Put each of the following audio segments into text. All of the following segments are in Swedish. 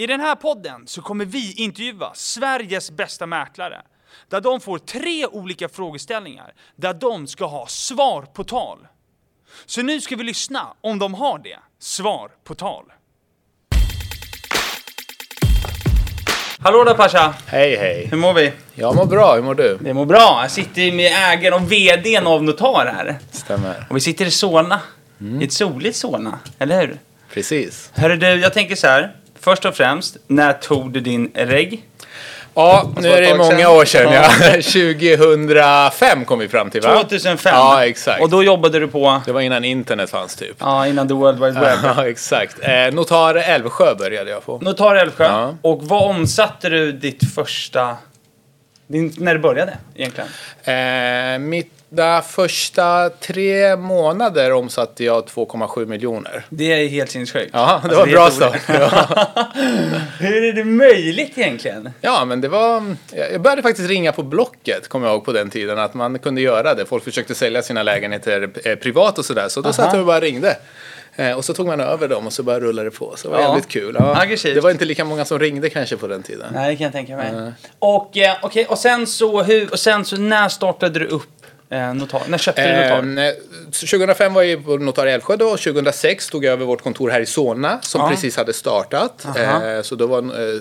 I den här podden så kommer vi intervjua Sveriges bästa mäklare. Där de får tre olika frågeställningar där de ska ha svar på tal. Så nu ska vi lyssna om de har det. Svar på tal. Hallå där Pasha! Hej hej. Hur mår vi? Jag mår bra, hur mår du? Det mår bra. Jag sitter med ägaren och VDn av Notar här. Stämmer. Och vi sitter i Solna. I ett soligt Solna, eller hur? Precis. Hörru du, jag tänker så här. Först och främst, när tog du din regg? Ja, nu var är det många år sedan. Ja. 2005 kom vi fram till va? 2005? Ja, exakt. Och då jobbade du på, Det var innan internet fanns typ. ja, innan the world wide web. Ja, exakt. Eh, Notar Älvsjö började jag på. Notar Älvsjö. Ja. Och vad omsatte du ditt första... Din, när det började egentligen? Eh, mina första tre månader omsatte jag 2,7 miljoner. Det är helt sinnessjukt. Ja, det Alltså, var är bra start. Ja. Hur är det möjligt egentligen? ja, men det var... Jag började faktiskt ringa på Blocket, kommer jag ihåg på den tiden, att man kunde göra det. Folk försökte sälja sina lägenheter eh, privat och sådär, så då satt jag och bara ringde. Eh, och så tog man över dem och så bara rullade det på. Så det var Ja. jävligt kul. Ja. Det var inte lika många som ringde kanske på den tiden. Nej, det kan jag tänka mig. Och, eh, okej, och sen så, hur, och sen så, när startade du upp eh, Notar? När köpte du Notar? Eh, 2005 var jag på Notar i Älvsjö då, och 2006 tog jag över vårt kontor här i Solna som Ja. precis hade startat. Eh, så då var eh,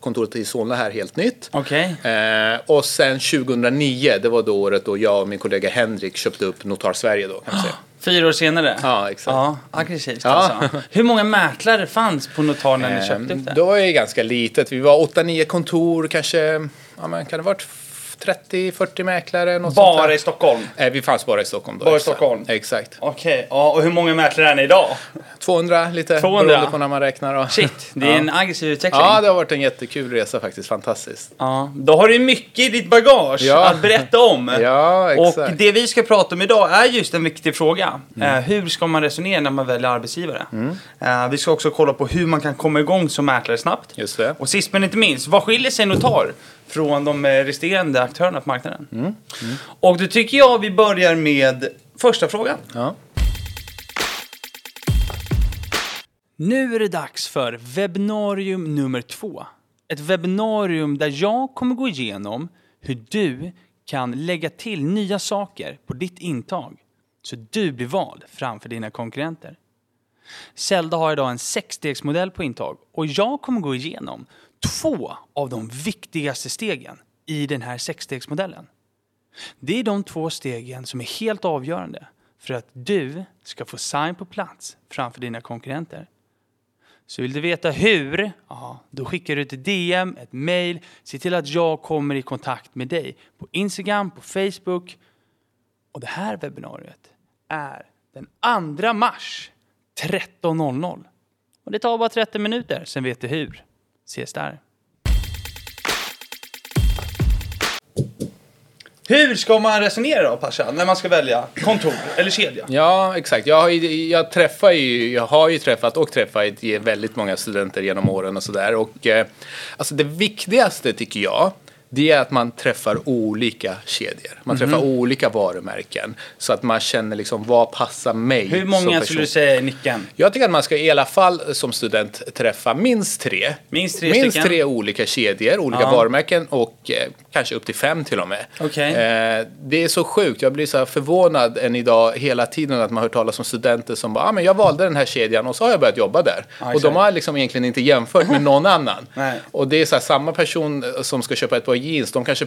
kontoret i Solna här helt nytt. Okej. Eh, och sen 2009, det var då året då jag och min kollega Henrik köpte upp Notar Sverige då kan säga. Fyra år senare? Ja, exakt. Ja, aggressivt Ja. alltså. Hur många mäklare fanns på Notar när ni köpte upp det? Då var det ganska litet. Vi var 8-9 kontor, kanske, ja men kan det varit 30-40 mäklare? Något sånt Bara där. i Stockholm? Eh, vi fanns bara i Stockholm då. Bara i. Stockholm? Exakt. Okej, ja, och hur många mäklare är ni idag? 200 lite, 200? beroende på när man räknar. Då. Shit, det är Ja. en aggressiv utveckling. Ja, det har varit en jättekul resa faktiskt. Fantastiskt. Ja, då har du mycket i ditt bagage Ja. att berätta om. Ja, exakt. Och det vi ska prata om idag är just en viktig fråga. Mm. Eh, hur ska man resonera när man väljer arbetsgivare? Eh, vi ska också kolla på hur man kan komma igång som mäklare snabbt. Just det. Och sist men inte minst, vad skiljer sig Notar från de eh, resterande aktörerna på marknaden? Mm. Och då tycker jag vi börjar med första frågan. Ja. Nu är det dags för webbinarium nummer två. Ett webbinarium där jag kommer gå igenom hur du kan lägga till nya saker på ditt intag så du blir vald framför dina konkurrenter. Zelda har idag en sexstegsmodell på intag och jag kommer gå igenom två av de viktigaste stegen i den här sexstegsmodellen. Det är de två stegen som är helt avgörande för att du ska få sign på plats framför dina konkurrenter. Så vill du veta hur? Ja, då skickar du ett DM, ett mail. Se till att jag kommer i kontakt med dig på Instagram, på Facebook. Och det här webbinariet är den 2 mars 13.00. Och det tar bara 30 minuter, sen vet du hur. Ses där. Hur ska man resonera då, Pasha, när man ska välja kontor eller kedja? Ja, exakt. Jag har, ju, jag, träffar ju, jag har ju träffat och träffat väldigt många studenter genom åren och sådär. Och eh, alltså det viktigaste tycker jag, det är att man träffar olika kedjor. Man träffar Mhm. olika varumärken. Så att man känner liksom, vad passar mig Hur många skulle du säga är nicken? Jag tycker att man ska i alla fall som student träffa minst tre. Minst tre minst stycken? tre olika kedjor, olika Ja. varumärken och eh, kanske upp till fem till och med. Okej. Eh, det är så sjukt, jag blir så förvånad än idag hela tiden att man hör talas om studenter som bara, ah, men jag valde den här kedjan och så har jag börjat jobba där. Ja, och de har liksom egentligen inte jämfört med någon annan. Och det är så här, samma person som ska köpa ett par jeans, de kanske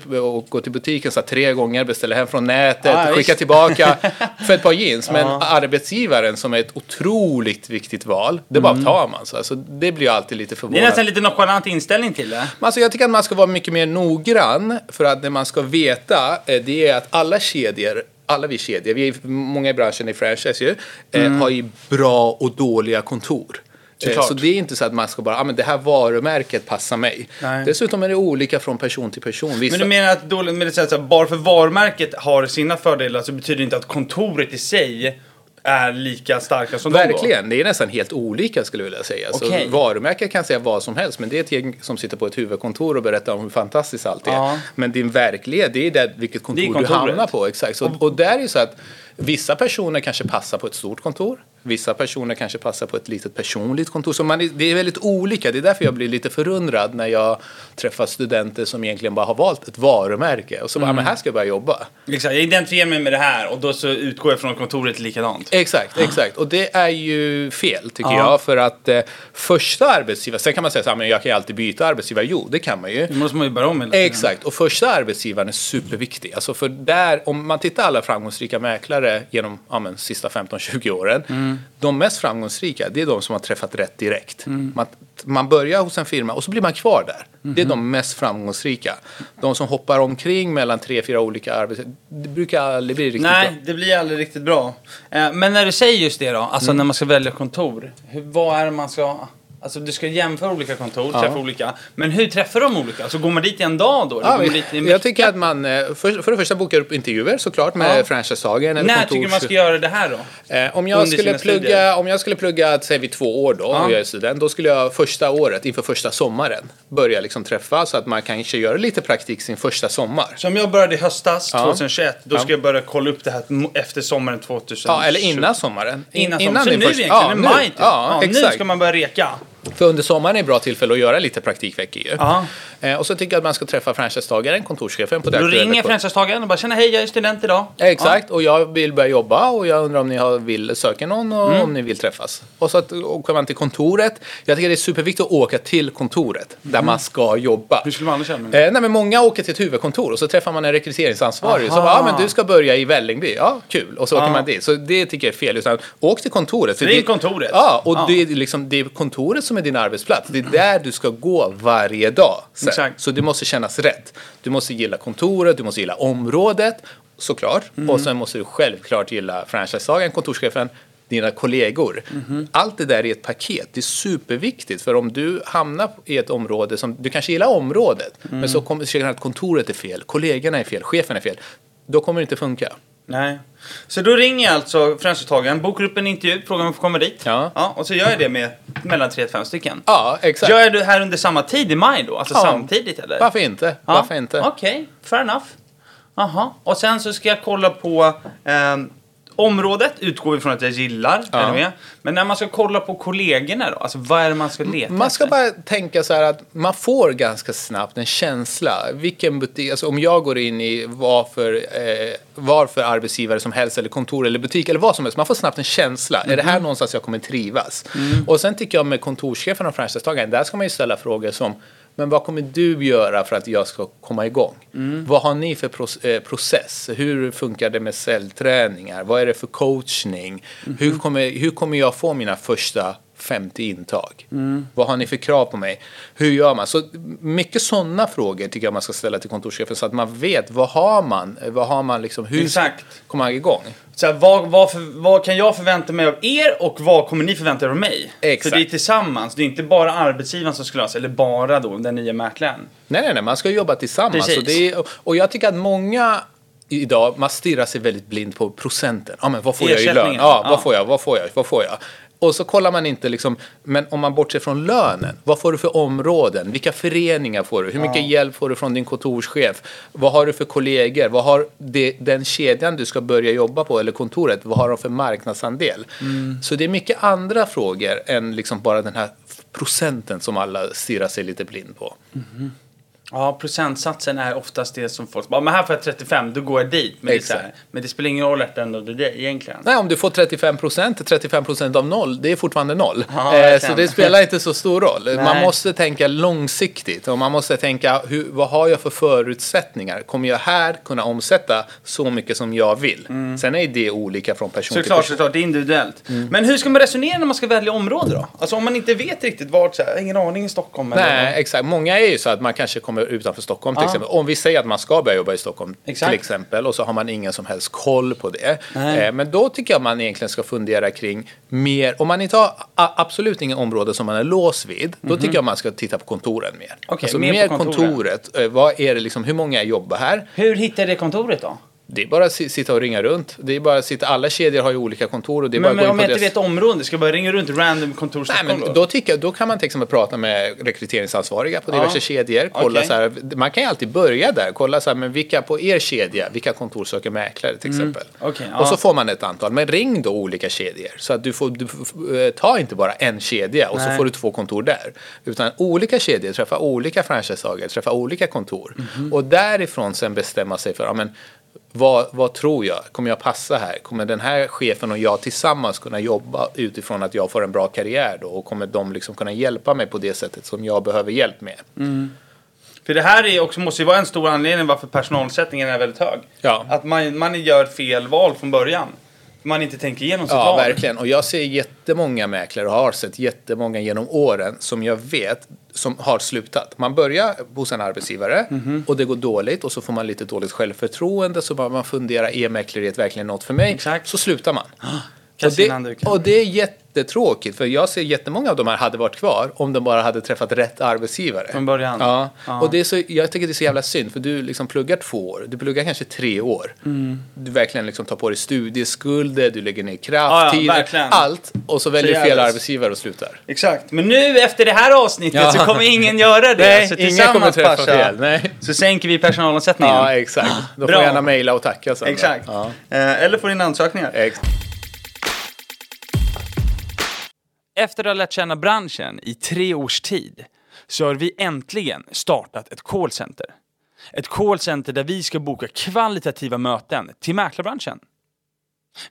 går till butiken så tre gånger, beställer hem från nätet, Ja, skickar tillbaka för ett par jeans. Men Ja. arbetsgivaren som är ett otroligt viktigt val, det bara tar man. Så alltså, det blir jag alltid lite Det är förvånad. nästan lite nonchalant inställning till det. Men Alltså, jag tycker att man ska vara mycket mer noggrann för att det man ska veta eh, det är att alla kedjor alla vi kedjor, vi är många i branschen i franchise ju, eh, har ju bra och dåliga kontor. Eh, Såklart. Så det är inte så att man ska bara, ah, men det här varumärket passar mig. Nej. Dessutom är det olika från person till person. Vissa, Men du menar att dåligt med det att bara för varumärket har sina fördelar så betyder det inte att kontoret i sig är lika starka som de då? Verkligen, det är nästan helt olika skulle jag vilja säga. Okej. Så varumärket kan säga vad som helst, men det är ett gäng som sitter på ett huvudkontor och berättar om hur fantastiskt allt är. Ja. Men din verklighet, det är där, vilket kontor du hamnar på. Exakt. Så, och där är det så att vissa personer kanske passar på ett stort kontor. Vissa personer kanske passar på ett litet personligt kontor. Så man, det är väldigt olika. Det är därför jag blir lite förundrad när jag träffar studenter som egentligen bara har valt ett varumärke. Och så bara, men här ska jag börja jobba. Exakt, jag identifierar mig med det här och då så utgår jag från kontoret likadant. Exakt, exakt. Och det är ju fel tycker Ja. jag. För att eh, första arbetsgivaren, sen kan man säga så här, men jag kan ju alltid byta arbetsgivare. Jo, det kan man ju. Då måste man ju börja om hela tiden. Exakt, och första arbetsgivaren är superviktig. Alltså för där, om man tittar alla framgångsrika mäklare genom ja, men, sista 15-20 åren. Mm. De mest framgångsrika, det är de som har träffat rätt direkt. Man, man börjar hos en firma och så blir man kvar där. Det är de mest framgångsrika. De som hoppar omkring mellan tre, fyra olika arbetsgivare, det brukar aldrig bli riktigt Nej, bra. det blir aldrig riktigt bra. Eh, Men när du säger just det då, alltså Mm. när man ska välja kontor. Vad är det man ska... Alltså du ska jämföra olika kontor, Ja. träffa olika. Men hur träffar de olika? Alltså går man dit i en dag då? Ja, men jag tycker att man eh, för, för det första bokar upp intervjuer såklart med Ja. franchisetagaren. När kontors- tycker du man ska göra det här då? Eh, om, jag Under skulle plugga, studier? om jag skulle plugga, säger vi två år då, Ja. och jag är student, då skulle jag första året, inför första sommaren, börja liksom träffa så att man kanske gör lite praktik sin första sommar. Så om jag började i höstas, Ja. 2021, då Ja. ska jag börja kolla upp det här efter sommaren 2020. Ja, eller innan sommaren. In- Innan, sommaren. Så din nu första- egentligen, ja, i nu. maj typ. Ja, Nu exakt. ska man börja reka. För under sommaren är ett bra tillfälle att göra lite praktikveckor ju. Ja. Eh, och så tycker jag att man ska träffa franchisetagaren, kontorschefen på det Då ringer franchisetagaren och bara känner hej, jag är student idag. Exakt, och jag vill börja jobba och jag undrar om ni har, vill söka någon och Mm. om ni vill träffas. Och så att, åker man till kontoret. Jag tycker det är superviktigt att åka till kontoret där man ska jobba. Mm. Hur skulle man annars känna? Eh, nej, men många åker till ett huvudkontor och så träffar man en rekryteringsansvarig som Aha. bara, ja men du ska börja i Vällingby. Ja, kul. Och så åker Ja. man dit. Så det tycker jag är fel. Utan, åk till kontoret. är kontoret? Ja, och Ja. Det, är liksom, det är kontoret som är din arbetsplats. Det är där du ska gå varje dag. Så det måste kännas rätt. Du måste gilla kontoret, du måste gilla området, såklart. Mm. Och sen måste du självklart gilla franchisetagaren, kontorschefen, dina kollegor. Mm-hmm. Allt det där är ett paket. Det är superviktigt. För om du hamnar i ett område som, du kanske gillar området, men Mm. så kommer du att kontoret är fel, kollegorna är fel, chefen är fel. Då kommer det inte funka. Nej. Så då ringer jag alltså franchisetagaren, bokar upp en intervju, frågar om jag får komma dit. Ja. och så gör jag det med mellan tre till fem stycken. Ja, exakt. Gör jag det här under samma tid i maj då? Alltså Ja. samtidigt eller? Varför inte? Ja. Varför inte? Okej, fair enough. Jaha, och sen så ska jag kolla på ehm, området, utgår vi från att jag gillar. Ja. Är med? Men när man ska kolla på kollegorna då, alltså vad är det man ska leta Man ska efter? bara tänka så här att man får ganska snabbt en känsla. Vilken butik, alltså om jag går in i vad för, eh, vad för arbetsgivare som helst eller kontor eller butik eller vad som helst. Man får snabbt en känsla. Är det här någonstans jag kommer trivas? Och sen tycker jag med kontorschefen och franchisetagaren, där ska man ju ställa frågor som men vad kommer du göra för att jag ska komma igång? Vad har ni för eh, process? Hur funkar det med cellträningar? Vad är det för coachning? Hur, kommer, hur kommer jag få mina första 50 intag? Vad har ni för krav på mig? Hur gör man? Så mycket sådana frågor tycker jag man ska ställa till kontorschefen så att man vet vad har man? Vad har man liksom? Hur Exakt. kommer man igång? Så här, vad, vad, för, vad kan jag förvänta mig av er och vad kommer ni förvänta er av mig? Exakt. För det är tillsammans, det är inte bara arbetsgivaren som ska lösa, eller bara då den nya mäklaren. Nej, nej, nej, man ska jobba tillsammans. Precis. Och, det är, och jag tycker att många idag, man stirrar sig väldigt blind på procenten. Ja, men vad får jag i lön? Ja, Ja. vad får jag? Vad får jag? Vad får jag? Och så kollar man inte liksom, men om man bortser från lönen, vad får du för områden? Vilka föreningar får du? Hur mycket hjälp får du från din kontorschef? Vad har du för kollegor? Vad har det, den kedjan du ska börja jobba på, eller kontoret, vad har de för marknadsandel? Så det är mycket andra frågor än liksom bara den här procenten som alla stirrar sig lite blind på. Ja, procentsatsen är oftast det som folk bara, men här får jag 35, då går jag dit. Men, det, är här, men det spelar ingen roll att ändå det är egentligen. Nej, om du får 35 procent, 35 procent av noll, det är fortfarande noll. Ja, eh, så det spelar inte så stor roll. Man Nej. måste tänka långsiktigt och man måste tänka, hur, vad har jag för förutsättningar? Kommer jag här kunna omsätta så mycket som jag vill? Sen är det olika från person till Såklart, person. såklart, det är individuellt. Mm. Men hur ska man resonera när man ska välja område då? Alltså om man inte vet riktigt vart, så här, ingen aning i Stockholm eller Nej, exakt. Många är ju så att man kanske kommer utanför Stockholm till Ja. exempel. Om vi säger att man ska börja jobba i Stockholm Exakt. till exempel och så har man ingen som helst koll på det. Nej. Eh, men då tycker jag man egentligen ska fundera kring mer, om man inte har absolut inga områden som man är låst vid, då tycker jag man ska titta på kontoren mer. Okej, alltså mer mer på kontoren. kontoret. Eh, vad är det liksom, hur många jobbar här? Hur hittar det kontoret då? Det är bara att si- sitta och ringa runt. Det är bara att sitta, alla kedjor har ju olika kontor och det är bara Men, gå men om jag inte vet områden, ska jag bara ringa runt random kontor Nej, men då? då, tycker jag, då kan man till exempel prata med rekryteringsansvariga på diverse Ja. kedjor. Kolla Okej. så här, man kan ju alltid börja där. Kolla så här, men vilka på er kedja, vilka kontor söker mäklare till exempel. Mm. Ja. Och så får man ett antal. Men ring då olika kedjor. Så att du får, du får ta inte bara en kedja och så Nej. får du två kontor där. Utan olika kedjor, träffa olika franchisetagare, träffa olika kontor. Mhm. Och därifrån sen bestämma sig för, ja, men, vad, vad tror jag? Kommer jag passa här? Kommer den här chefen och jag tillsammans kunna jobba utifrån att jag får en bra karriär då? Och kommer de liksom kunna hjälpa mig på det sättet som jag behöver hjälp med? För det här är också, måste ju vara en stor anledning varför personalsättningen är väldigt hög. Ja. Att man, man gör fel val från början. Man inte tänker igenom sitt Ja, val. verkligen. Och jag ser jättemånga mäklare och har sett jättemånga genom åren som jag vet som har slutat. Man börjar hos en arbetsgivare Mhm. och det går dåligt och så får man lite dåligt självförtroende så man funderar, är mäkleriet verkligen något för mig? Exakt. Så slutar man. Och det, och det är jättetråkigt för jag ser jättemånga av de här hade varit kvar om de bara hade träffat rätt arbetsgivare. Från början. Ja, Ja. och det är så, jag tycker det är så jävla synd för du liksom pluggar två år, du pluggar kanske tre år. Mm. Du verkligen liksom tar på dig studieskulder, du lägger ner Ja, kraft, ja, tid, verkligen. allt och så väljer du fel arbetsgivare och slutar. Exakt. Men nu efter det här avsnittet Ja. så kommer ingen göra det. Nej, så ingen tillsammans, kommer träffa Pasha, fel. Nej. Så sänker vi personalomsättningen. Ja, exakt. Då får Bra. gärna mejla och tacka sen. Exakt. Ja. Eh, eller få in ansökningar. Ex- efter att ha lärt känna branschen i tre års tid så har vi äntligen startat ett callcenter. Ett callcenter där vi ska boka kvalitativa möten till mäklarbranschen.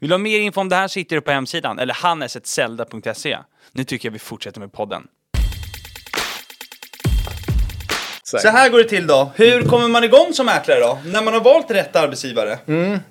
Vill du ha mer info om det här så hittar du på hemsidan eller hannesetzelda.se. Nu tycker jag vi fortsätter med podden. Exakt. Så här går det till då. Hur kommer man igång som mäklare då? När man har valt rätt arbetsgivare?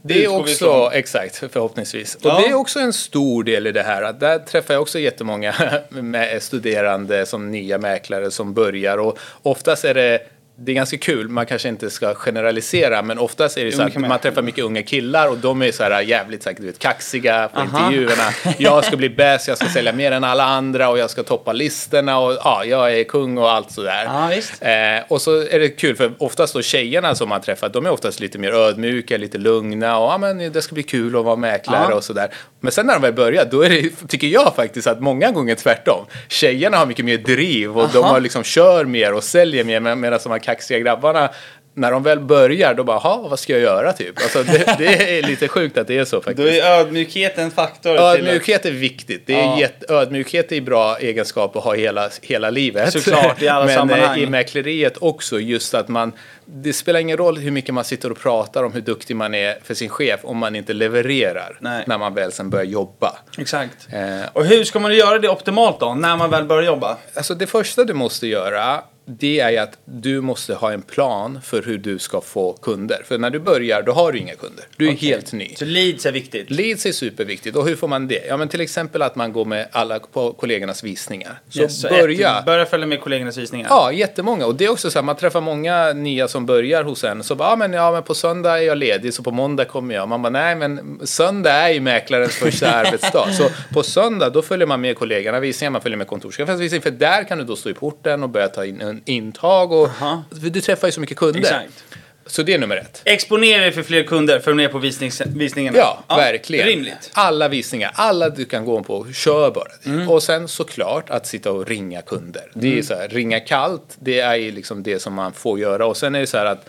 Det är också, exakt, förhoppningsvis. Och Ja. det är också en stor del i det här. Att där träffar jag också jättemånga med studerande som nya mäklare som börjar. Och oftast är det det är ganska kul, man kanske inte ska generalisera, men oftast är det så att man- träffar mycket unga killar och de är så här jävligt du vet, kaxiga på Aha. intervjuerna. Jag ska bli bäst, jag ska sälja mer än alla andra och jag ska toppa listorna och ja, jag är kung och allt sådär. Visst. Eh, och så är det kul för oftast då tjejerna som man träffar, de är oftast lite mer ödmjuka, lite lugna och ja men det ska bli kul att vara mäklare Ja. och sådär. Men sen när de väl börjar, då är det, tycker jag faktiskt att många gånger tvärtom. Tjejerna har mycket mer driv och de Aha. har liksom kör mer och säljer mer med- medan de här kaxiga grabbarna när de väl börjar, då bara, "Ha, vad ska jag göra typ? Alltså, det, det är lite sjukt att det är så faktiskt. Då är ödmjukhet en faktor. Ödmjukhet är viktigt. Det är Ja. jätte, ödmjukhet är bra egenskap att ha hela, hela livet. Såklart, i alla Men sammanhang. eh, i mäkleriet också, just att man... Det spelar ingen roll hur mycket man sitter och pratar om hur duktig man är för sin chef om man inte levererar Nej. när man väl sen börjar jobba. Exakt. Eh, Och hur ska man göra det optimalt då, när man väl börjar jobba? Alltså det första du måste göra det är ju att du måste ha en plan för hur du ska få kunder. För när du börjar, då har du inga kunder. Du är Okej. helt ny. Så leads är viktigt. Leads är superviktigt. Och hur får man det? Ja, men till exempel att man går med alla på kollegornas visningar. Så Yes, börja. ett, börja följa med kollegornas visningar. Ja, jättemånga. Och det är också så här, man träffar många nya som börjar hos en. Så bara, ja men, ja men på söndag är jag ledig så på måndag kommer jag. Man bara, nej men söndag är ju mäklarens första arbetsdag. Så på söndag då följer man med kollegorna visningar, man följer med kontorschefens visning. För där kan du då stå i porten och börja ta in intag. Och, Aha. du träffar ju så mycket kunder. Exakt. Så det är nummer ett. Exponera dig för fler kunder, följ med på visnings, visningarna. Ja, verkligen. Rimligt. Alla visningar, alla du kan gå på, kör bara. Mm. Och sen såklart att sitta och ringa kunder. Det är så här, ringa kallt, det är ju liksom det som man får göra. Och sen är det så här att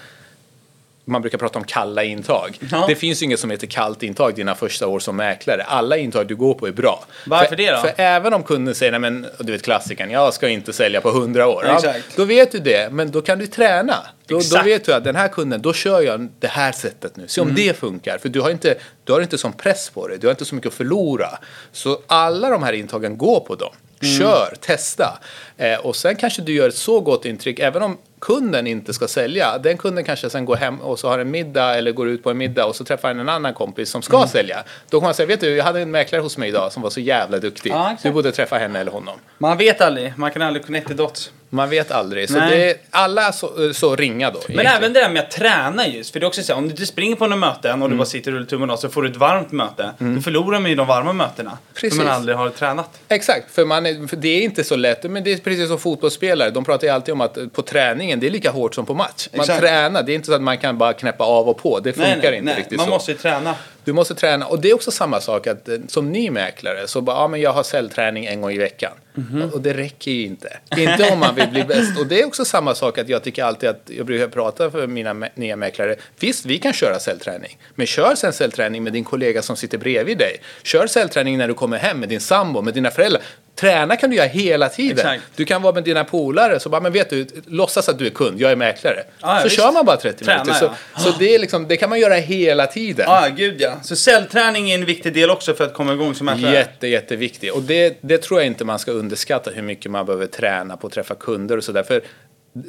man brukar prata om kalla intag. Ja. Det finns ju inget som heter kallt intag dina första år som mäklare. Alla intag du går på är bra. Varför för, det då? För även om kunden säger, nej men du vet klassikern, jag ska inte sälja på 100 år. Ja, då vet du det, men då kan du träna. Då, då vet du att den här kunden, då kör jag det här sättet nu. Se Mm. om det funkar. För du har, inte, du har inte sån press på dig. Du har inte så mycket att förlora. Så alla de här intagen, gå på dem. Mm. Kör, testa. Eh, och sen kanske du gör ett så gott intryck, även om kunden inte ska sälja. Den kunden kanske sen går hem och så har en middag eller går ut på en middag och så träffar han en annan kompis som ska Mm. sälja. Då kan man säga, vet du, jag hade en mäklare hos mig idag som var så jävla duktig. Ja, du borde träffa henne eller honom. Man vet aldrig, man kan aldrig connect the dots. Man vet aldrig. Så Nej. det alla så, så ringa då. Men egentligen. även det där med att träna just, för det är också så här, om du inte springer på några möten och du Mm. bara sitter och rullar tummen av så får du ett varmt möte. Då förlorar man ju de varma mötena. Precis. För man aldrig har tränat. Exakt, för, man är, för det är inte så lätt. Men det är precis som fotbollsspelare. De pratar ju alltid om att på träningen, det är lika hårt som på match. Man Exakt. tränar, det är inte så att man kan bara knäppa av och på. Det funkar inte riktigt man så. måste ju träna. Du måste träna. Och det är också samma sak att eh, som ny mäklare så bara, ja men jag har cellträning en gång i veckan. Mhm. Och det räcker ju inte. Inte om man vill bli bäst. Och det är också samma sak att jag tycker alltid att jag brukar prata för mina nya mäklare. Visst, vi kan köra cellträning. Men kör sen cellträning med din kollega som sitter bredvid dig. Kör cellträning när du kommer hem med din sambo, med dina föräldrar. Träna kan du göra hela tiden. Exakt. Du kan vara med dina polare, så bara, men vet du, låtsas att du är kund, jag är mäklare. Ja, så visst. kör man bara 30 Träna, minuter. Så, ja. så det, är liksom, det kan man göra hela tiden. Ja, gud ja. Så cellträning är en viktig del också för att komma igång som mäklare. Jätte, jätteviktig. Och det, det tror jag inte man ska underskatta hur mycket man behöver träna på att träffa kunder och sådär. För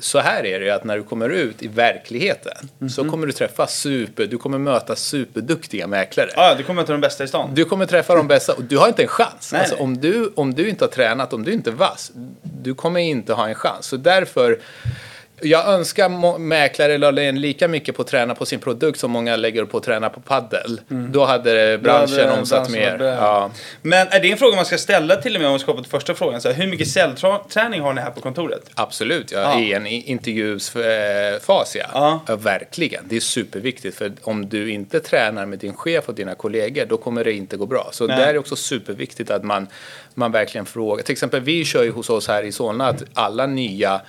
så här är det ju att när du kommer ut i verkligheten så Mhm. kommer du träffa super, du kommer möta superduktiga mäklare. Ja, du kommer möta de bästa i stan. Du kommer träffa de bästa och du har inte en chans. Nej, alltså, nej. Om, du, om du inte har tränat, om du inte är vass, du kommer inte ha en chans. Så därför, jag önskar mäklare la in lika mycket på att träna på sin produkt som många lägger på att träna på paddel. Då hade branschen hade omsatt mer. Ja. Men är det en fråga man ska ställa till och med om vi ska till första frågan? Så här, hur mycket cellträning har ni här på kontoret? Absolut, ja, Ja. i en i- intervjusfas ja. Ja. ja. Verkligen, det är superviktigt för om du inte tränar med din chef och dina kollegor då kommer det inte gå bra. Så Nej. där är också superviktigt att man, man verkligen frågar. Till exempel vi kör ju hos oss här i Solna att alla nya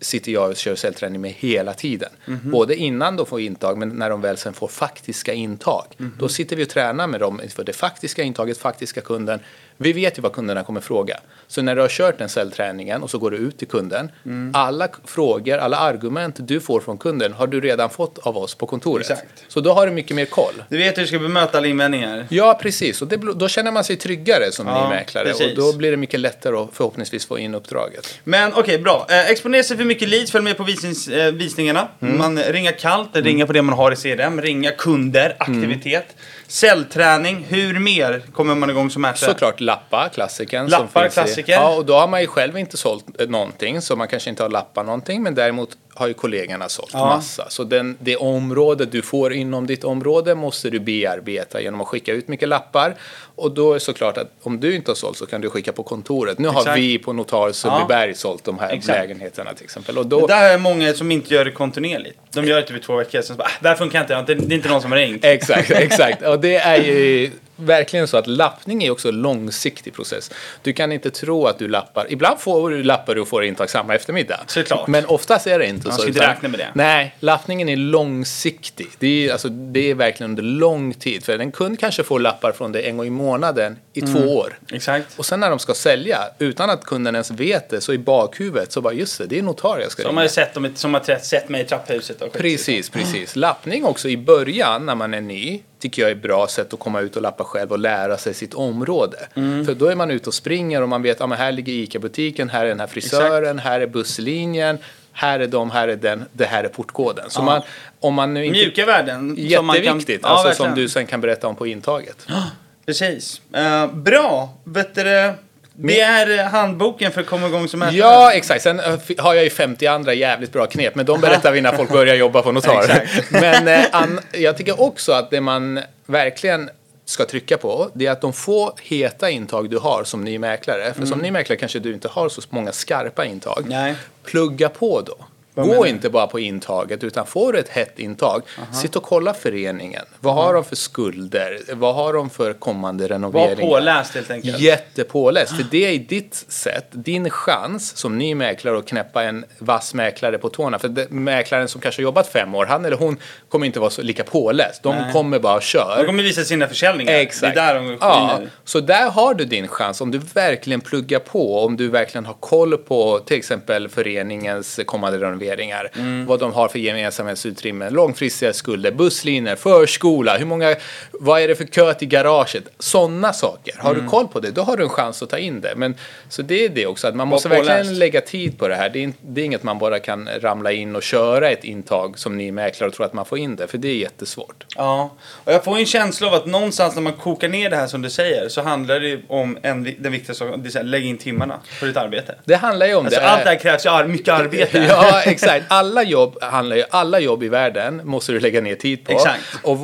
sitter jag och kör cellträning med hela tiden. Mhm. Både innan de får intag men när de väl sen får faktiska intag. Mhm. Då sitter vi och tränar med dem för det faktiska intaget, faktiska kunden. Vi vet ju vad kunderna kommer fråga. Så när du har kört den cellträningen och så går du ut till kunden. Mm. Alla frågor, alla argument du får från kunden har du redan fått av oss på kontoret. Exakt. Så då har du mycket mer koll. Du vet hur du ska bemöta alla invändningar. Ja, precis. Och det, då känner man sig tryggare som Ja, ny mäklare. precis. Och då blir det mycket lättare att förhoppningsvis få in uppdraget. Men okej, bra. Eh, exponera sig för mycket leads, följ med på visnings, eh, visningarna. Mm. Man ringar kallt, ringa på det man har i CRM, ringa kunder, aktivitet. Cellträning, hur mer kommer man igång som mäklare? Såklart lappa, klassikern. Lappar, som finns i-. Ja, och då har man ju själv inte sålt eh, någonting, så man kanske inte har lappat någonting, men däremot har ju kollegorna sålt Ja. massa. Så den, det område du får inom ditt område måste du bearbeta genom att skicka ut mycket lappar. Och då är det såklart att om du inte har sålt så kan du skicka på kontoret. Nu har Exakt. vi på Notar Sundbyberg sålt de här Exakt. lägenheterna till exempel. Och Det då, där är många som inte gör det kontinuerligt. De gör det typ i två veckor, sen så bara, ah, det här funkar inte, det det är inte någon som har ringt. Exakt, exakt. Och det är ju verkligen så att lappning är också en långsiktig process. Du kan inte tro att du lappar. Ibland får du lappar och får intag samma eftermiddag. Såklart. Men oftast är det inte Man så. ska inte räkna med det. Nej, lappningen är långsiktig. Det är, alltså, det är verkligen under lång tid. För en kund kanske får lappar från dig en gång i månaden i Mm. två år. Exakt. Och sen när de ska sälja, utan att kunden ens vet det, så i bakhuvudet så bara just det, det är notar jag ska ringa. har sett, dem, som har sett mig i trapphuset. Och. Precis, precis. Lappning också i början när man är ny tycker jag är ett bra sätt att komma ut och lappa själv och lära sig sitt område. Mm. För då är man ute och springer och man vet att men här ligger ICA-butiken, här är den här frisören, här är busslinjen, här är de, här är den, det här är portkoden. Så Ja. man, om man nu inte... Mjuka värden. som man kan- Jätteviktigt, Ja, alltså, som du sen kan berätta om på intaget. Precis. Eh, bra. Vet du, det är eh, handboken för att komma igång som mäklare. Ja, exakt. Sen eh, har jag ju 50 andra jävligt bra knep, men de berättar vi när folk börjar jobba på notar. Men eh, an, jag tycker också att det man verkligen ska trycka på, det är att de få heta intag du har som ny mäklare, för som ny mäklare kanske du inte har så många skarpa intag. Mm. Nej. Plugga på då. Vad Gå inte bara på intaget, utan får du ett hett intag, sitt och kolla föreningen. Vad har de för skulder? Vad har de för kommande Var renoveringar? påläst helt enkelt. Jättepåläst, för det är ditt sätt, din chans som ny mäklare att knäppa en vass mäklare på tårna. För mäklaren som kanske har jobbat fem år, han eller hon kommer inte vara så lika påläst. De Nej. kommer bara och kör. De kommer visa sina försäljningar. Exakt. Det är där de ja, så där har du din chans om du verkligen pluggar på, om du verkligen har koll på till exempel föreningens kommande renovering renoveringar. Vad de har för gemensamhetsutrymmen, långfristiga skulder, busslinjer, förskola, hur många, vad är det för kö till garaget? Sådana saker. Har du koll på det, då har du en chans att ta in det. Men, så det är det också, att man måste verkligen lägga tid på det här. Det är, det är inget man bara kan ramla in och köra ett intag som ny mäklare och tro att man får in det, för det är jättesvårt. Ja, och jag får en känsla av att någonstans när man kokar ner det här som du säger så handlar det om en, den viktigaste saken, det är här, lägg in timmarna för ditt arbete. Det handlar ju om Alltså det. allt det här krävs ju mycket arbete. Ja, exakt. Alla jobb handlar ju, alla jobb i världen måste du lägga ner tid på. Exakt. Och,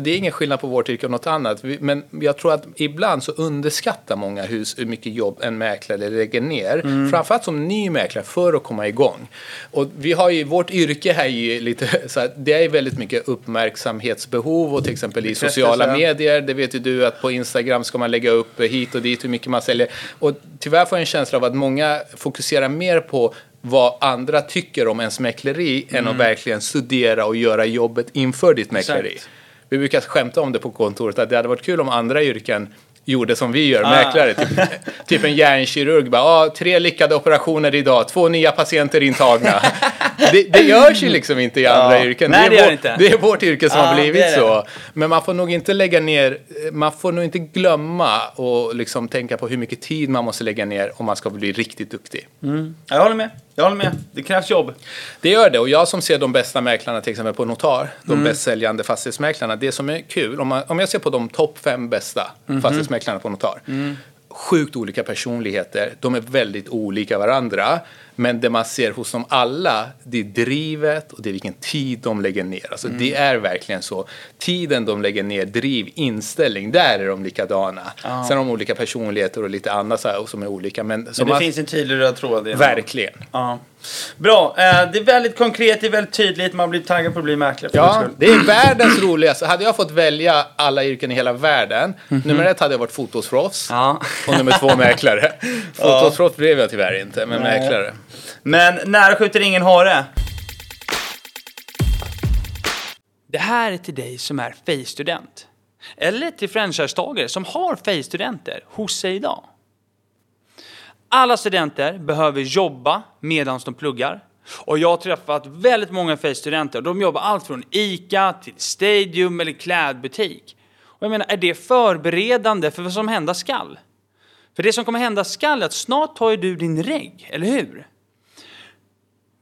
det är ingen skillnad på vårt yrke och något annat. Men jag tror att ibland så underskattar många hus hur mycket jobb en mäklare lägger ner. Mm. Framförallt som ny mäklare för att komma igång. Och vi har ju, vårt yrke här är ju lite så att det är väldigt mycket uppmärksamhetsbehov och till exempel i sociala medier. Det vet ju du att på Instagram ska man lägga upp hit och dit hur mycket man säljer. Och tyvärr får jag en känsla av att många fokuserar mer på vad andra tycker om ens mäkleri än att verkligen studera och göra jobbet inför ditt mäkleri. Mm. Exakt. Vi brukar skämta om det på kontoret att det hade varit kul om andra yrken gjorde som vi gör, Ah. mäklare. Typ, typ en hjärnkirurg bara, ah, tre lyckade operationer idag, två nya patienter intagna. det, det görs ju liksom inte i andra Ja. yrken. Nej, det, det är gör vår, det inte. det är vårt yrke som Ja, har det blivit det. så. Men man får nog inte lägga ner, man får nog inte glömma och liksom tänka på hur mycket tid man måste lägga ner om man ska bli riktigt duktig. Jag håller med. Jag håller med. Det krävs jobb. Det gör det och jag som ser de bästa mäklarna till exempel på Notar, de Mm. bäst säljande fastighetsmäklarna, det som är kul, om, man, om jag ser på de topp fem bästa Mhm. fastighetsmäklarna på Notar, Mm. sjukt olika personligheter, de är väldigt olika varandra, men det man ser hos dem alla, det är drivet och det är vilken tid de lägger ner. Alltså Mm. det är verkligen så. Tiden de lägger ner, driv, inställning, där är de likadana. Sen har de olika personligheter och lite annat så här, som är olika. Men, Men det man, finns en tydlig röd tråd. Verkligen. Ja. Bra. Eh, det är väldigt konkret, det är väldigt tydligt. Man blir taggad på att bli mäklare. Ja, det är världens roligaste. Hade jag fått välja alla yrken i hela världen, nummer ett hade jag varit fotosproffs. Ja. och nummer två mäklare. Fotosproffs blev jag tyvärr inte, men Nej. mäklare. Men när skjuter ingen hare? Det här är till dig som är FEI-student. Eller till franchisetagare som har FEI-studenter hos sig idag. Alla studenter behöver jobba medan de pluggar. Och jag har träffat väldigt många FEI-studenter. De jobbar allt från ICA till Stadium eller klädbutik. Och jag menar, är det förberedande för vad som hända skall? För det som kommer hända skall är att snart tar ju du din regg, eller hur?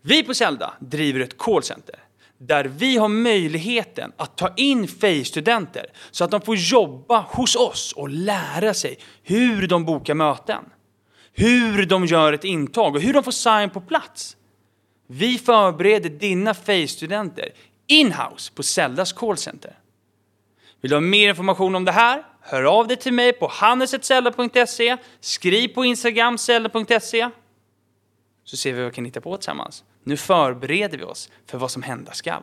Vi på Zelda driver ett callcenter där vi har möjligheten att ta in FEI-studenter så att de får jobba hos oss och lära sig hur de bokar möten, hur de gör ett intag och hur de får sign på plats. Vi förbereder dina FEI-studenter in-house på Zeldas callcenter. Vill du ha mer information om det här? Hör av dig till mig på hannesetzelda.se, skriv på Instagram zelda.se så ser vi vad vi kan hitta på tillsammans. Nu förbereder vi oss för vad som hända skall.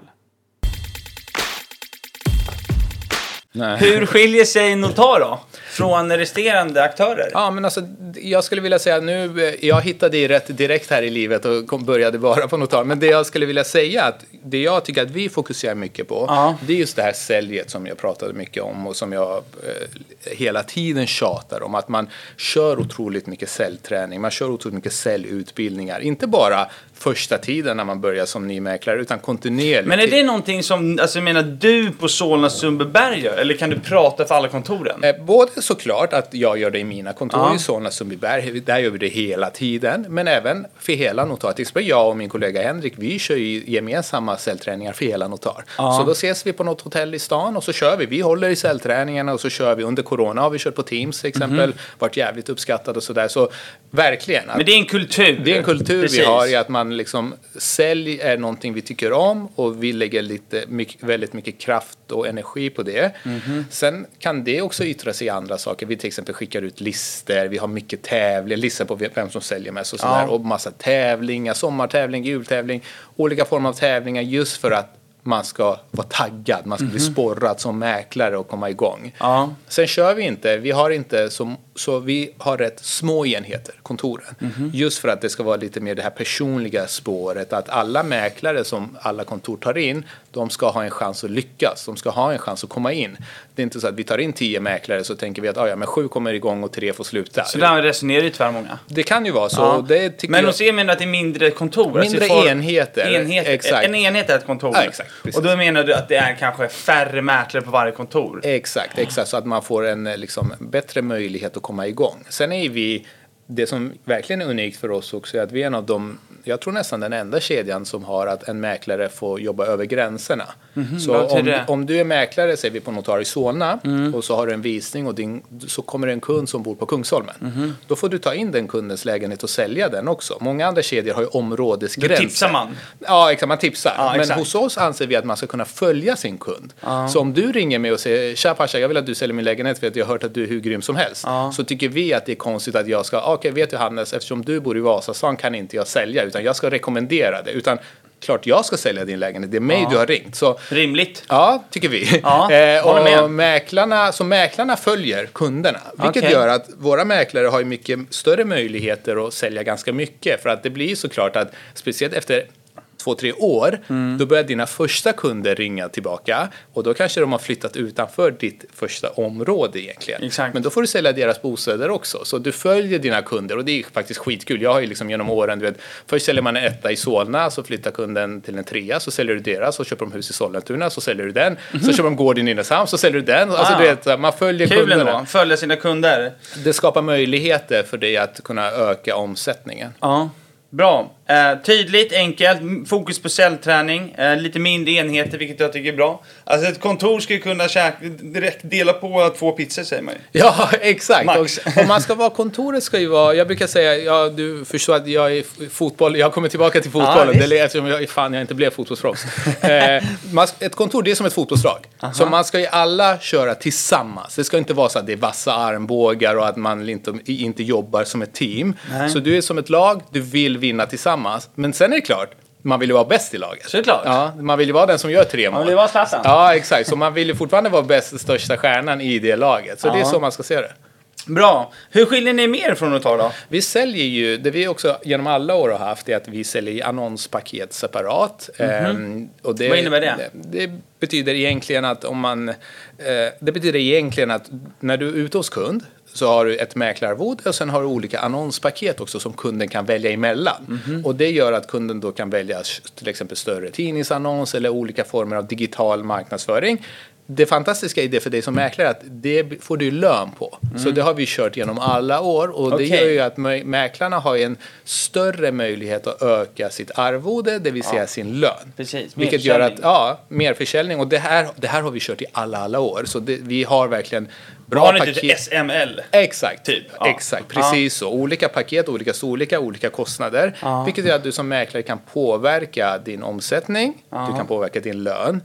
Nej. Hur skiljer sig Notar då från resterande aktörer? Ja, men alltså, jag skulle vilja säga nu, eh, jag hittade det rätt direkt här i livet och kom, började bara på notar. Men det jag skulle vilja säga, att det jag tycker att vi fokuserar mycket på, Ja. det är just det här säljet som jag pratade mycket om och som jag eh, hela tiden tjatar om. Att man kör otroligt mycket säljträning, man kör otroligt mycket säljutbildningar. Inte bara första tiden när man börjar som ny mäklare, utan kontinuerligt. Men är det någonting som, alltså jag menar du på Solna Sundbyberg gör? Eller kan du prata för alla kontoren? Eh, Både såklart att jag gör det i mina kontor Ja. i Solna Sundbyberg, där gör vi det hela tiden. Men även för hela Notar. Till exempel jag och min kollega Henrik, vi kör ju gemensamma cellträningar för hela Notar. Ja. Så då ses vi på något hotell i stan och så kör vi. Vi håller i cellträningarna och så kör vi. Under corona har vi kört på Teams till exempel. Varit jävligt uppskattad och sådär. Så verkligen. att-. Men det är en kultur. det är en kultur Precis. vi har i att man liksom, sälj är någonting vi tycker om och vi lägger lite, mycket, väldigt mycket kraft och energi på det. Mhm. Sen kan det också yttra sig i andra saker. Vi till exempel skickar ut listor, vi har mycket tävlingar, listor på vem som säljer mest och sådär. Ja. Och massa tävlingar, sommartävling, jultävling, olika former av tävlingar just för att man ska vara taggad, man ska bli sporrad som mäklare och komma igång. Mhm. Ja. Sen kör vi inte, vi har inte så så vi har rätt små enheter, kontoren. Just för att det ska vara lite mer det här personliga spåret. Att alla mäklare som alla kontor tar in, de ska ha en chans att lyckas. De ska ha en chans att komma in. Det är inte så att vi tar in tio mäklare så tänker vi att ah, ja, men sju kommer igång och tre får sluta. Så där resonerar ju tyvärr många. Det kan ju vara så. Ja. Det Men hos er menar att det är mindre kontor? Mindre alltså enheter, enheter. exakt. En enhet är ett kontor. Ja, exakt, precis. och då menar du att det är kanske färre mäklare på varje kontor? Exakt, exakt. Så att man får en liksom, bättre möjlighet att komma igång. Sen är vi, det som verkligen är unikt för oss också är att vi är en av de, jag tror nästan den enda kedjan som har att en mäklare får jobba över gränserna. så Mhm, vad betyder om? Mm. om du är mäklare, säger vi på Notar i Solna, och så har du en visning och din, så kommer det en kund som bor på Kungsholmen. Mhm. Då får du ta in den kundens lägenhet och sälja den också. Många andra kedjor har ju områdesgränser. Då tipsar man. Ja, exakt, man tipsar. Ja, Men exakt. hos oss anser vi att man ska kunna följa sin kund. Så om du ringer mig och säger “Tja Pasha, jag vill att du säljer min lägenhet för att jag har hört att du är hur grym som helst”. Ja. Så tycker vi att det är konstigt att jag ska, okej vet du Hannes, eftersom du bor i Vasastan kan inte jag sälja utan jag ska rekommendera det. Utan klart jag ska sälja din lägenhet, det är mig du har ringt. Så Rimligt. Ja, tycker vi. Ja, eh, håller med. och mäklarna, så mäklarna följer kunderna. Vilket Okej. gör att våra mäklare har mycket större möjligheter att sälja ganska mycket. För att det blir såklart att speciellt efter två, tre år, Mm. då börjar dina första kunder ringa tillbaka och då kanske de har flyttat utanför ditt första område egentligen. Exakt. Men då får du sälja deras bostäder också. Så du följer dina kunder och det är faktiskt skitkul. Jag har ju liksom genom åren, du vet, först säljer man en etta i Solna, så flyttar kunden till en trea, så säljer du deras, så köper de hus i Sollentuna, så säljer du den, så köper de gård i Nynäshamn, så säljer du den. Alltså Ah. du vet, man följer Kul kunderna. ändå. Följa sina kunder. Det skapar möjligheter för dig att kunna öka omsättningen. Ja. Bra. Eh, tydligt, enkelt, fokus på cellträning, eh, lite mindre enheter vilket jag tycker är bra. Alltså ett kontor ska ju kunna käka, direkt dela på två pizzor säger man ju. Ja, exakt. Max. Och, och man ska vara, kontoret ska ju vara, jag brukar säga, ja, du förstår att jag är fotboll, jag kommer tillbaka till fotbollen, visst. det är eftersom jag, fan, jag inte blev fotbollsproffs. eh, man, ett kontor, det är som ett fotbollslag. Så man ska ju alla köra tillsammans. Det ska inte vara så att det är vassa armbågar och att man inte, inte jobbar som ett team. Nej. Så du är som ett lag, du vill vinna tillsammans. Men sen är det klart, man vill ju vara bäst i laget. Såklart. Ja, man vill ju vara den som gör tre mål. vill vara Zlatan. Ja, exakt. Så man vill ju fortfarande vara bäst, största stjärnan i det laget. Så det är Ja. så man ska se det. Bra. Hur skiljer ni mer från att ta då? Vi säljer ju, det vi också genom alla år har haft är att vi säljer annonspaket separat. Ehm, och det. Vad innebär det? det? Det betyder egentligen att om man, eh, det betyder egentligen att när du är ute hos kund så har du ett mäklararvode och sen har du olika annonspaket också som kunden kan välja emellan. Mhm. Och det gör att kunden då kan välja till exempel större tidningsannons eller olika former av digital marknadsföring. Det fantastiska i det för dig som mäklare är att det får du lön på. Så det har vi kört genom alla år och det Mm. Okej. gör ju att mä- mäklarna har en större möjlighet att öka sitt arvode, det vill säga sin lön. Precis, Vilket gör att, ja, mer försäljning och det här, det här har vi kört i alla, alla år. Så det, vi har verkligen bra Har ni paket. typ SML? Exakt, Typ, ja. exakt, precis så. Olika paket, olika storlekar, olika kostnader. Ja. Vilket gör att du som mäklare kan påverka din omsättning, du kan påverka din lön.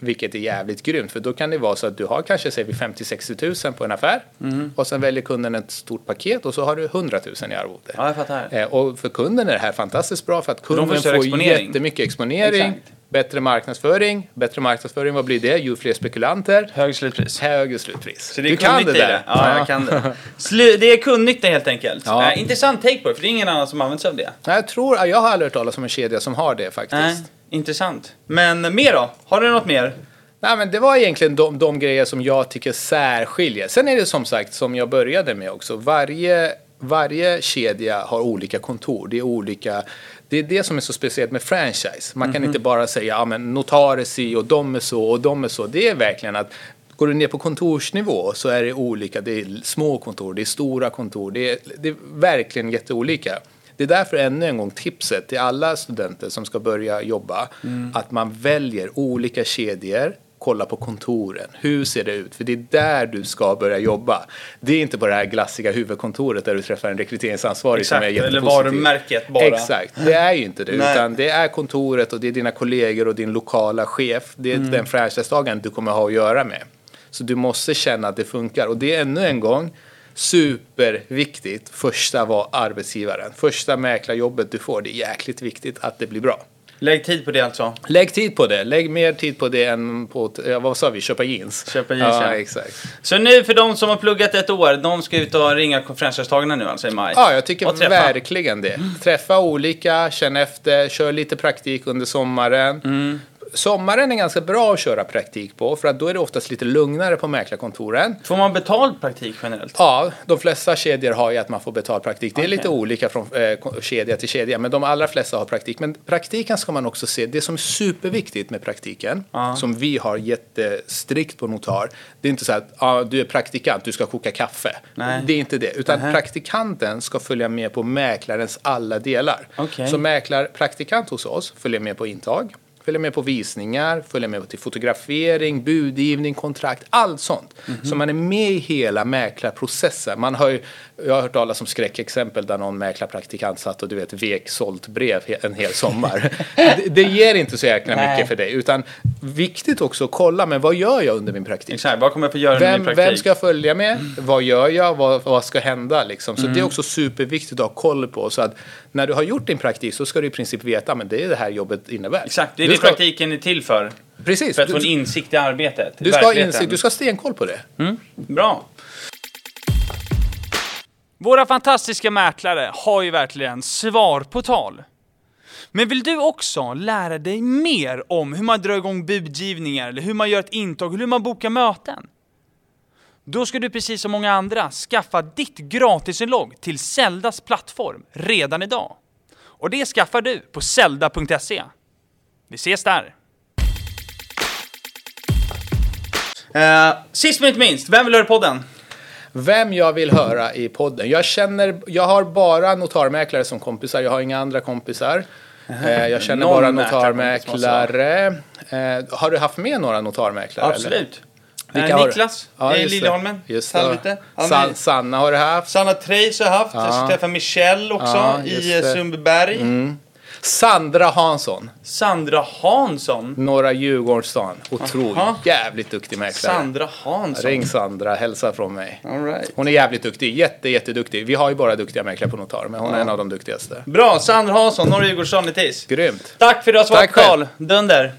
Vilket är jävligt grymt, för då kan det vara så att du har kanske säger vi 50-60 tusen på en affär Mm. och sen väljer kunden ett stort paket och så har du 100 000 i arvode. Ja, jag fattar. Eh, Och för kunden är det här fantastiskt bra för att de kunden får får, jättemycket exponering, Exakt. Bättre marknadsföring. Bättre marknadsföring, vad blir det? Ju fler spekulanter, Hög slutpris. högre slutpris. Så det är du kan det där. det. Ja, jag kan det. Slu- det är kunnigt helt enkelt. Ja. Eh, intressant take på det, för det är ingen annan som använder sig av det. Nej, Jag tror, jag har aldrig hört talas om en kedja som har det faktiskt. Nej, intressant. Men mer då? Har du något mer? Nej, men det var egentligen de, de grejer som jag tycker särskiljer. Sen är det som sagt, som jag började med också, varje, varje kedja har olika kontor. Det är olika... Det är det som är så speciellt med franchise. Man kan inte bara säga, ja men notar si och de är så och de är så. Det är verkligen att Går du ner på kontorsnivå så är det olika. Det är små kontor, det är stora kontor. Det är, det är verkligen jätteolika. Det är därför ännu en gång tipset till alla studenter som ska börja jobba. Att man väljer olika kedjor kolla på kontoren. Hur ser det ut? För det är där du ska börja jobba. Det är inte på det här glassiga huvudkontoret där du träffar en rekryteringsansvarig som är Exakt, eller jättepositiv. varumärket bara. Exakt, det är ju inte det. Nej. Utan det är kontoret och det är dina kollegor och din lokala chef. Det är Mm. den franchisetagaren du kommer ha att göra med. Så du måste känna att det funkar. Och det är ännu en gång superviktigt. Första var arbetsgivaren. Första mäklarjobbet du får, det är jäkligt viktigt att det blir bra. Lägg tid på det alltså. Lägg tid på det. Lägg mer tid på det än på, vad sa vi, köpa jeans? Köpa jeans, ja. ja. exakt. Så nu för de som har pluggat ett år, de ska ut och ringa konferensdeltagarna nu alltså i maj? Ja, jag tycker verkligen det. Träffa olika, känn efter, kör lite praktik under sommaren. Mm. Sommaren är ganska bra att köra praktik på, för att då är det oftast lite lugnare på mäklarkontoren. Får man betald praktik generellt? Ja, de flesta kedjor har ju att man får betald praktik. Det är Okej. lite olika från eh, kedja till kedja, men de allra flesta har praktik. Men praktiken ska man också se, det som är superviktigt med praktiken, Ja. som vi har jättestrikt på Notar, det är inte så att ah, du är praktikant, du ska koka kaffe. Nej. Det är inte det, utan Nähä. praktikanten ska följa med på mäklarens alla delar. Okej. Så mäklarpraktikant hos oss följer med på intag, följer med på visningar, följer med till fotografering, budgivning, kontrakt, allt sånt. Mhm. Så man är med i hela mäklarprocessen. Man har ju, jag har hört talas om skräckexempel där någon mäklarpraktikant satt och du vet vek sålt brev en hel sommar. det, det ger inte så jäkla Nej. mycket för dig. Utan viktigt också att kolla, men vad gör jag under min praktik? Exakt, vad kommer jag få göra Vem, min praktik? vem ska jag följa med? Vad gör jag? Vad, vad ska hända? Liksom? Så det är också superviktigt att ha koll på. Så att när du har gjort din praktik så ska du i princip veta att det är det här jobbet innebär. Exakt, det är du det ska, praktiken är till för. Precis. För att få en Du, insikt i arbetet. du, ska insikt, du ska ha stenkoll på det. Bra. Våra fantastiska mäklare har ju verkligen svar på tal. Men vill du också lära dig mer om hur man drar igång budgivningar, eller hur man gör ett intag, hur man bokar möten? Då ska du precis som många andra skaffa ditt gratisinlogg till Zeldas plattform redan idag. Och det skaffar du på zelda.se. Vi ses där! Uh, sist men inte minst, vem vill höra podden? Vem jag vill höra i podden. Jag känner, jag har bara notarmäklare som kompisar. Jag har inga andra kompisar. Eh, Jag känner Någon bara notarmäklare. Eh, Har du haft med några notarmäklare? eller? Vilka Eh? Niklas Ja, i. Liljeholmen. Salvete. San, Sanna har du haft. Sanna Treijs har jag haft. Jag Ja. ska träffa Michelle också Ja, i det. Sundbyberg. Sandra Hansson. Sandra Hansson. Norra Djurgårdsstan. Otroligt. Aha. Jävligt duktig mäklare. Sandra Hansson. Ring Sandra, hälsa från mig. All right. Hon är jävligt duktig. Jätte, jätteduktig. Vi har ju bara duktiga mäklare på Notar, men hon är en av de duktigaste. Bra, Sandra Hansson, Norra Djurgårdsstaden i TIS. Grymt. Tack för att du har svarat Tack själv. Karl. Dunder.